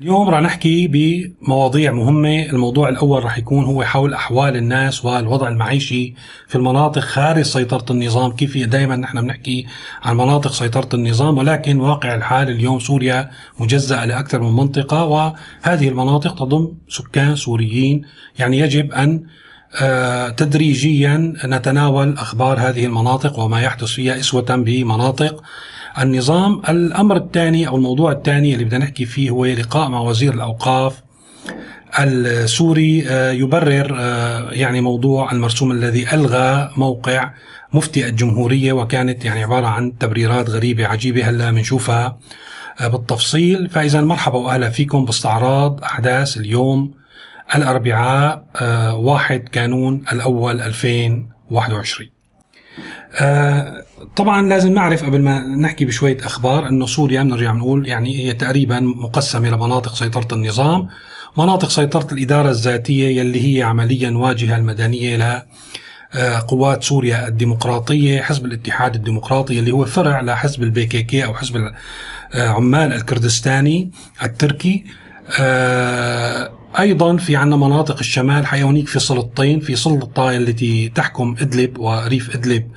اليوم رح نحكي بمواضيع مهمة. الموضوع الأول رح يكون هو حول أحوال الناس والوضع المعيشي في المناطق خارج سيطرة النظام. كيف دائما نحن بنحكي عن مناطق سيطرة النظام ولكن واقع الحال اليوم سوريا مجزأة لأكثر من منطقة وهذه المناطق تضم سكان سوريين. يعني يجب أن آه، تدريجيا نتناول أخبار هذه المناطق وما يحدث فيها إسوة بمناطق. النظام الأمر الثاني أو الموضوع الثاني اللي بدنا نحكي فيه هو لقاء مع وزير الأوقاف السوري آه، يبرر آه، يعني موضوع المرسوم الذي ألغى موقع مفتي الجمهورية وكانت يعني عبارة عن تبريرات غريبة عجيبة هلا بنشوفها آه، بالتفصيل. فإذا مرحبا وأهلا فيكم باستعراض أحداث اليوم الأربعاء واحد كانون الأول 2021 طبعا لازم نعرف قبل ما نحكي بشوية أخبار إنه سوريا بنرجع بنقول يعني هي تقريبا مقسمة لمناطق سيطرة النظام، مناطق سيطرة الإدارة الذاتية يلي هي عمليا واجهة المدنية ل آه، قوات سوريا الديمقراطية حزب الاتحاد الديمقراطي اللي هو فرع لحزب البي كي كي أو حزب عمال الكردستاني التركي آه، أيضا في عندنا مناطق الشمال حيوانيك في سلطين في سلطه التي تحكم إدلب وريف إدلب.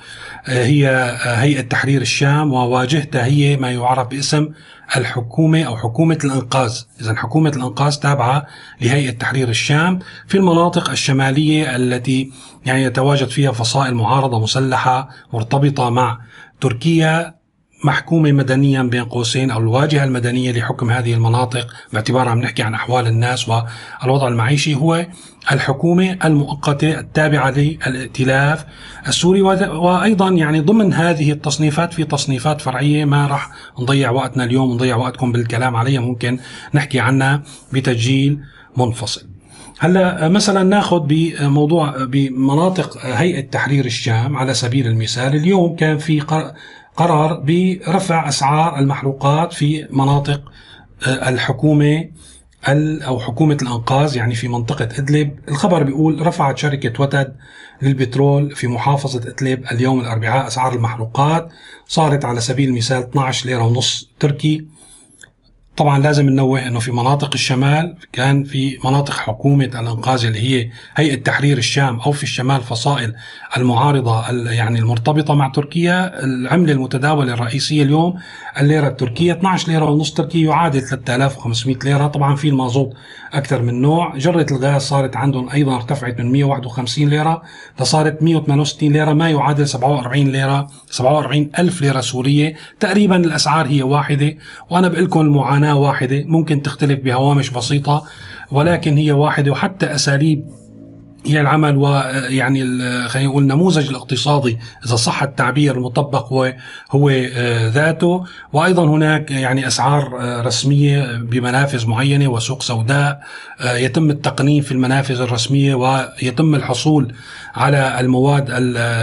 آه، هي آه، هيئة تحرير الشام وواجهتها هي ما يعرف باسم الحكومة أو حكومة الأنقاذ، اذا حكومة الأنقاذ تابعة لهيئة تحرير الشام في المناطق الشمالية التي يعني يتواجد فيها فصائل معارضة مسلحة مرتبطة مع تركيا. محكومة مدنيا بين قوسين أو الواجهة المدنية لحكم هذه المناطق باعتبار عم نحكي عن أحوال الناس والوضع المعيشي هو الحكومة المؤقتة التابعة للائتلاف السوري وأيضا يعني ضمن هذه التصنيفات في تصنيفات فرعية ما راح نضيع وقتنا اليوم نضيع وقتكم بالكلام عليها ممكن نحكي عنها بتسجيل منفصل. هلأ مثلا ناخذ بموضوع بمناطق هيئة تحرير الشام على سبيل المثال اليوم كان في قرار برفع أسعار المحروقات في مناطق آه، الحكومة أو حكومة الأنقاذ يعني في منطقة إدلب، الخبر بيقول رفعت شركة وتد للبترول في محافظة إدلب اليوم الأربعاء أسعار المحروقات صارت على سبيل المثال 12 ليرة ونص تركي. طبعا لازم ننوه إنه في مناطق الشمال كان في مناطق حكومة الأنقاذ اللي هي هيئة تحرير الشام أو في الشمال فصائل المعارضة يعني المرتبطة مع تركيا. العملة المتداولة الرئيسية اليوم الليرة التركية 12 ليرة ونص تركي يعادل 3500 ليرة. طبعا في المازوت أكثر من نوع. جرة الغاز صارت عندهم أيضا ارتفعت من 151 ليرة لصارت 168 ليرة ما يعادل 47 ليرة 47 ألف ليرة سورية. تقريبا الأسعار هي واحدة. وأنا بقول لكم المعاناة قناة واحدة ممكن تختلف بهوامش بسيطة ولكن هي واحدة وحتى أساليب هي العمل ويعني خلينا نقول النموذج الاقتصادي إذا صح التعبير المطبق هو هو آه، ذاته. وأيضا هناك يعني أسعار آه، رسمية بمنافذ معينة وسوق سوداء آه، يتم التقنين في المنافذ الرسمية ويتم الحصول على المواد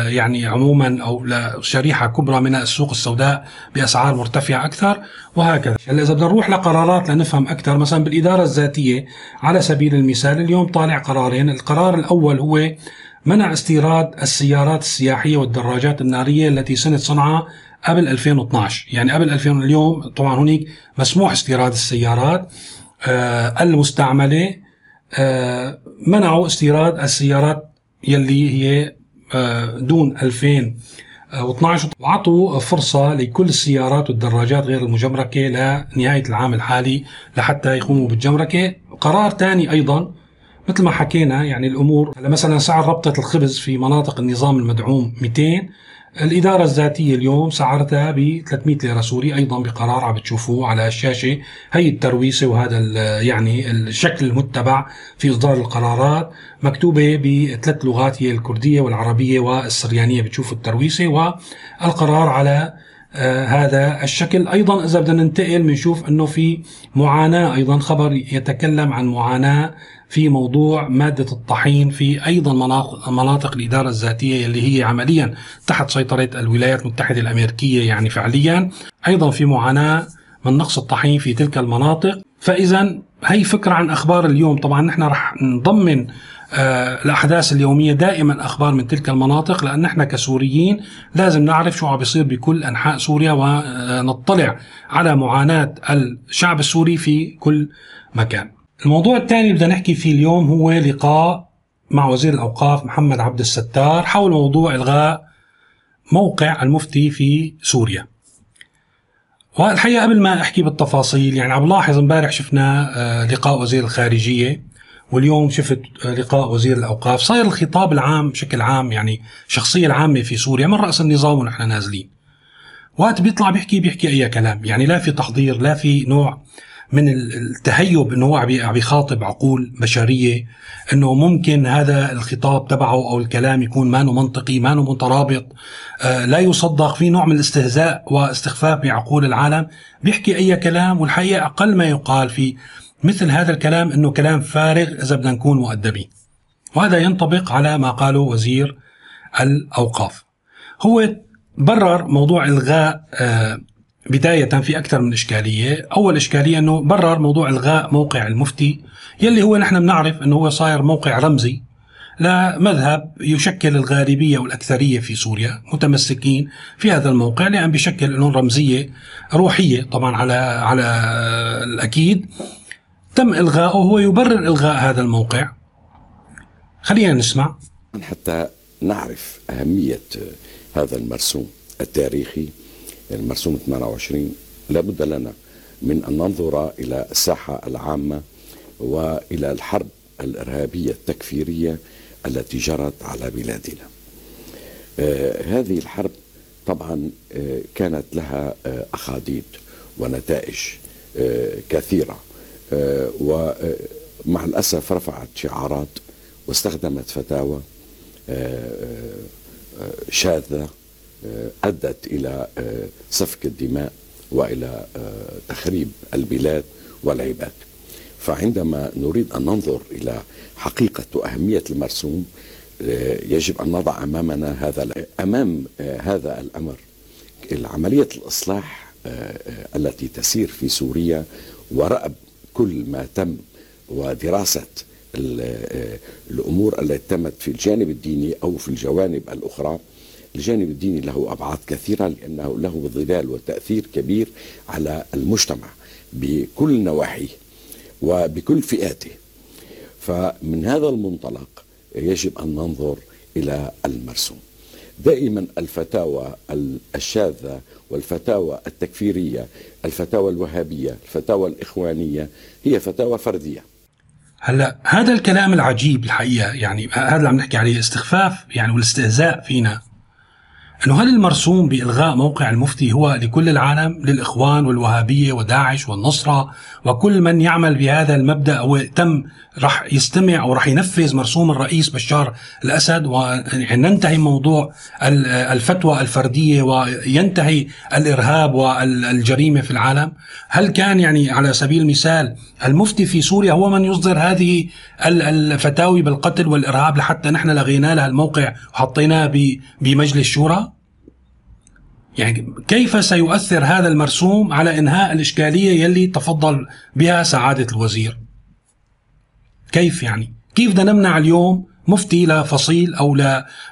يعني عموما أو لشريحه كبرى من السوق السوداء بأسعار مرتفعة أكثر وهكذا. هلا إذا بدنا نروح لقرارات لنفهم أكثر مثلا بالإدارة الذاتية على سبيل المثال اليوم طالع قرارين. القرار الأول هو منع استيراد السيارات السياحية والدراجات النارية التي سنة صنعها قبل 2012 يعني قبل 2000 اليوم طبعا هناك مسموح استيراد السيارات. آه المستعملة آه منعوا استيراد السيارات يلي هي آه دون 2000 و12 وعطوا فرصة لكل السيارات والدراجات غير المجمركة لنهاية العام الحالي لحتى يقوموا بالجمركة. قرار ثاني أيضا مثل ما حكينا يعني الأمور مثلا سعر ربطة الخبز في مناطق النظام المدعوم 200 الإدارة الذاتية اليوم سعرتها ب 300 ليرة سوري أيضا بقرار عم بتشوفوه على الشاشة. هي الترويسة وهذا يعني الشكل المتبع في إصدار القرارات مكتوبة بثلاث لغات هي الكردية والعربية والسريانية بتشوفوا الترويسة والقرار على هذا الشكل. أيضا إذا بدنا ننتقل بنشوف إنه في معاناة أيضا خبر يتكلم عن معاناة في موضوع مادة الطحين في أيضا مناطق, مناطق الإدارة الذاتية اللي هي عمليا تحت سيطرة الولايات المتحدة الأمريكية يعني فعليا. أيضا في معاناة من نقص الطحين في تلك المناطق. فإذا هي فكرة عن أخبار اليوم. طبعا نحن رح نضمن آه، الأحداث اليومية دائما أخبار من تلك المناطق لأن نحن كسوريين لازم نعرف شو عم بيصير بكل أنحاء سوريا ونطلع على معاناة الشعب السوري في كل مكان. الموضوع الثاني اللي بدنا نحكي فيه اليوم هو لقاء مع وزير الأوقاف محمد عبد الستار حول موضوع إلغاء موقع المفتي في سوريا. والحقيقة قبل ما أحكي بالتفاصيل يعني عم لاحظ امبارح شفنا آه، لقاء وزير الخارجية واليوم شفت لقاء وزير الأوقاف. صاير الخطاب العام بشكل عام يعني الشخصيه العامة في سوريا من رأس النظام ونحن نازلين. وقت بيطلع بيحكي بيحكي أي كلام يعني لا في تحضير لا في نوع من التهيب إنه هو عم يخاطب عقول بشرية إنه ممكن هذا الخطاب تبعه أو الكلام يكون ما منطقي ما مترابط آه لا يصدق في نوع من الاستهزاء واستخفاف بعقول العالم بيحكي أي كلام والحقيقة أقل ما يقال في مثل هذا الكلام إنه كلام فارغ إذا بدنا نكون مؤدبين. وهذا ينطبق على ما قاله وزير الأوقاف. هو برر موضوع إلغاء آه، بداية في أكثر من إشكالية. أول إشكالية أنه برر موضوع إلغاء موقع المفتي يلي هو نحن بنعرف أنه هو صاير موقع رمزي لمذهب يشكل الغالبية والأكثرية في سوريا متمسكين في هذا الموقع لأن بيشكل لهم رمزية روحية طبعا على على الأكيد. تم إلغاؤه هو يبرر إلغاء هذا الموقع. خلينا نسمع. حتى نعرف أهمية هذا المرسوم التاريخي. المرسوم 28 لابد لنا من أن ننظر إلى الساحة العامة وإلى الحرب الإرهابية التكفيرية التي جرت على بلادنا. آه هذه الحرب طبعا آه كانت لها آه أخاديد ونتائج كثيرة. ومع الأسف رفعت شعارات واستخدمت فتاوى شاذة أدت إلى سفك الدماء وإلى تخريب البلاد والعباد. فعندما نريد أن ننظر إلى حقيقة وأهمية المرسوم يجب أن نضع أمامنا هذا أمام هذا الأمر. عملية الإصلاح التي تسير في سوريا ورأب كل ما تم ودراسة الأمور التي تمت في الجانب الديني أو في الجوانب الأخرى الجانب الديني له أبعاد كثيرة لأنه له ظلال وتأثير كبير على المجتمع بكل نواحيه وبكل فئاته. فمن هذا المنطلق يجب أن ننظر إلى المرسوم. دائما الفتاوى الشاذة والفتاوى التكفيرية الفتاوى الوهابية الفتاوى الإخوانية هي فتاوى فردية. هلا هذا الكلام العجيب الحقيقة يعني هذا اللي عم نحكي عليه استخفاف يعني والاستهزاء فينا. أنه هل المرسوم بإلغاء موقع المفتي هو لكل العالم للإخوان والوهابية وداعش والنصرة وكل من يعمل بهذا المبدأ أو تم راح يستمع أو راح ينفذ مرسوم الرئيس بشار الأسد؟ وننتهي موضوع الفتوى الفردية وينتهي الإرهاب والجريمة في العالم. هل كان يعني على سبيل المثال المفتي في سوريا هو من يصدر هذه الفتاوي بالقتل والإرهاب لحتى نحن لغينا لها الموقع وحطيناه بمجلس الشورى يعني كيف سيؤثر هذا المرسوم على إنهاء الإشكالية يلي تفضل بها سعادة الوزير؟ كيف يعني؟ كيف بدنا نمنع اليوم مفتي لفصيل أو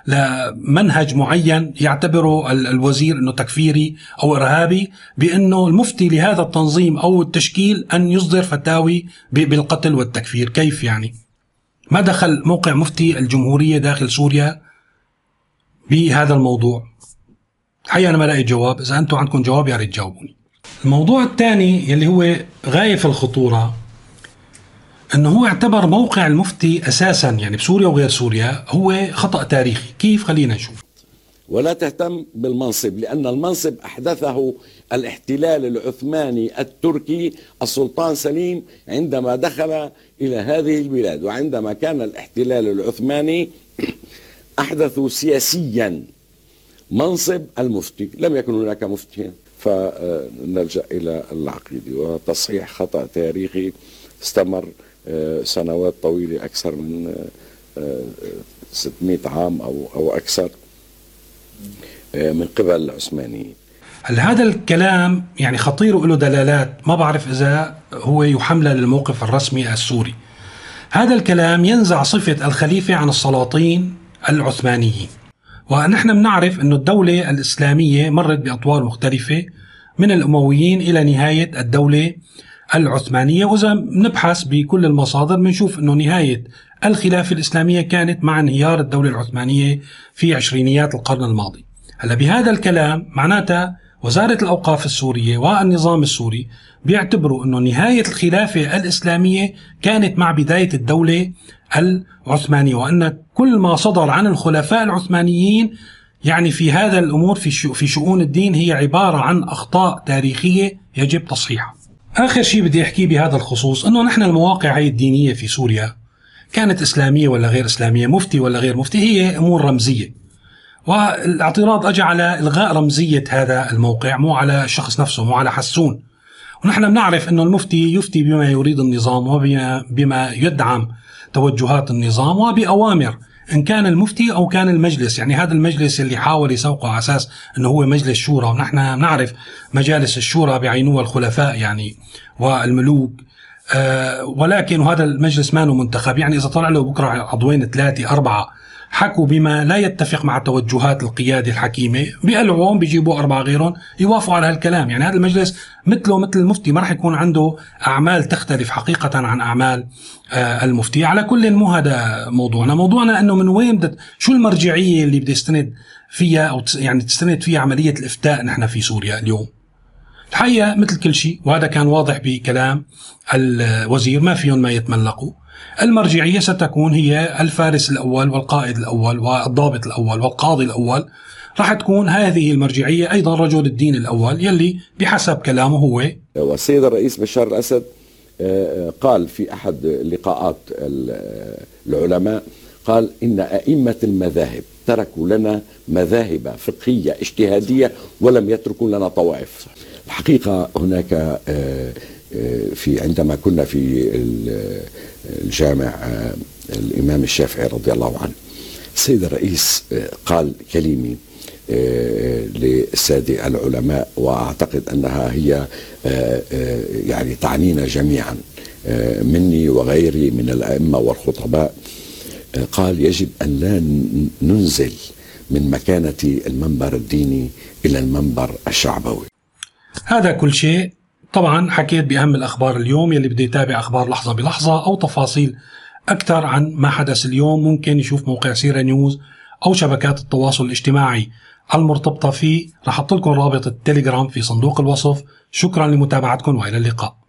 لمنهج معين يعتبره الوزير إنه تكفيري أو إرهابي بإنه المفتي لهذا التنظيم أو التشكيل أن يصدر فتاوي بالقتل والتكفير كيف يعني؟ ما دخل موقع مفتي الجمهورية داخل سوريا بهذا الموضوع؟ الحقيقة أنا ما لقيت جواب. إذا أنتم عندكم جواب يا ريت تجاوبوني. الموضوع الثاني يلي هو غاية في الخطورة إنه هو اعتبر موقع المفتي أساسا يعني بسوريا وغير سوريا هو خطأ تاريخي. كيف؟ خلينا نشوف. ولا تهتم بالمنصب لأن المنصب أحدثه الاحتلال العثماني التركي السلطان سليم عندما دخل إلى هذه البلاد. وعندما كان الاحتلال العثماني أحدثوا سياسيا منصب المفتي. لم يكن هناك مفتيا. فنلجأ إلى العقيدة وتصحيح خطأ تاريخي استمر آه، سنوات طويلة أكثر من 600 آه، عام أو أو أكثر آه، من قبل العثمانيين. هل هذا الكلام يعني خطير وله دلالات؟ ما بعرف إذا هو يحمل للموقف الرسمي السوري. هذا الكلام ينزع صفة الخليفة عن السلاطين العثمانيين. ونحن بنعرف أن الدولة الإسلامية مرت بأطوار مختلفة من الأمويين إلى نهاية الدولة العثمانية. وإذا نبحث بكل المصادر بنشوف أنه نهاية الخلافة الإسلامية كانت مع انهيار الدولة العثمانية في عشرينيات القرن الماضي. هلأ بهذا الكلام معناتها وزارة الأوقاف السورية والنظام السوري بيعتبروا أنه نهاية الخلافة الإسلامية كانت مع بداية الدولة العثمانية وأن كل ما صدر عن الخلفاء العثمانيين يعني في هذا الأمور في شؤون الدين هي عبارة عن أخطاء تاريخية يجب تصحيحها. آخر شيء بدي أحكيه بهذا الخصوص أنه نحن المواقع هي الدينية في سوريا كانت إسلامية ولا غير إسلامية مفتي ولا غير مفتي هي أمور رمزية. والاعتراض أجى على إلغاء رمزية هذا الموقع مو على الشخص نفسه مو على حسون. ونحن بنعرف أنه المفتي يفتي بما يريد النظام وبما يدعم توجهات النظام وبأوامر إن كان المفتي أو كان المجلس. يعني هذا المجلس اللي حاول يسوقه على أساس إنه هو مجلس شورى. ونحن نعرف مجالس الشورى بعينوها الخلفاء يعني والملوك. آه ولكن هذا المجلس ما منتخب. يعني إذا طلع له بكرة عضوين ثلاثة أربعة حكوا بما لا يتفق مع توجهات القيادة الحكيمة. بيقلعوهم بيجيبوا أربعة غيرهم يوافقوا على هالكلام. يعني هذا المجلس مثله مثل المفتي ما راح يكون عنده أعمال تختلف حقيقة عن أعمال آه، المفتي. على كل مو هذا موضوعنا. موضوعنا أنه من وين بدت شو المرجعية اللي بدي يستند فيها أو يعني تستند فيها عملية الإفتاء نحن في سوريا اليوم؟ الحقيقة مثل كل شيء وهذا كان واضح بكلام الوزير ما فيهم ما يتملقوا. المرجعية ستكون هي الفارس الأول والقائد الأول والضابط الأول والقاضي الأول. راح تكون هذه المرجعية أيضا رجل الدين الأول يلي بحسب كلامه هو والسيد الرئيس بشار الأسد آه، آه، قال في أحد لقاءات العلماء قال إن أئمة المذاهب تركوا لنا مذاهب فقهية اجتهادية ولم يتركوا لنا طوائف. الحقيقة هناك آه، في عندما كنا في الجامع آه، الإمام الشافعي رضي الله عنه السيد الرئيس آه، قال كلمة آه، للسادة العلماء وأعتقد أنها هي يعني تعنينا جميعا مني وغيري من الأئمة والخطباء. قال يجب أن لا ننزل من مكانة المنبر الديني إلى المنبر الشعبوي. هذا كل شيء طبعا حكيت بأهم الأخبار اليوم يلي بده يتابع أخبار لحظة بلحظة أو تفاصيل أكثر عن ما حدث اليوم. ممكن يشوف موقع سيرة نيوز أو شبكات التواصل الاجتماعي المرتبطة فيه. رح أحط لكم رابط التليجرام في صندوق الوصف. شكرا لمتابعتكم وإلى اللقاء.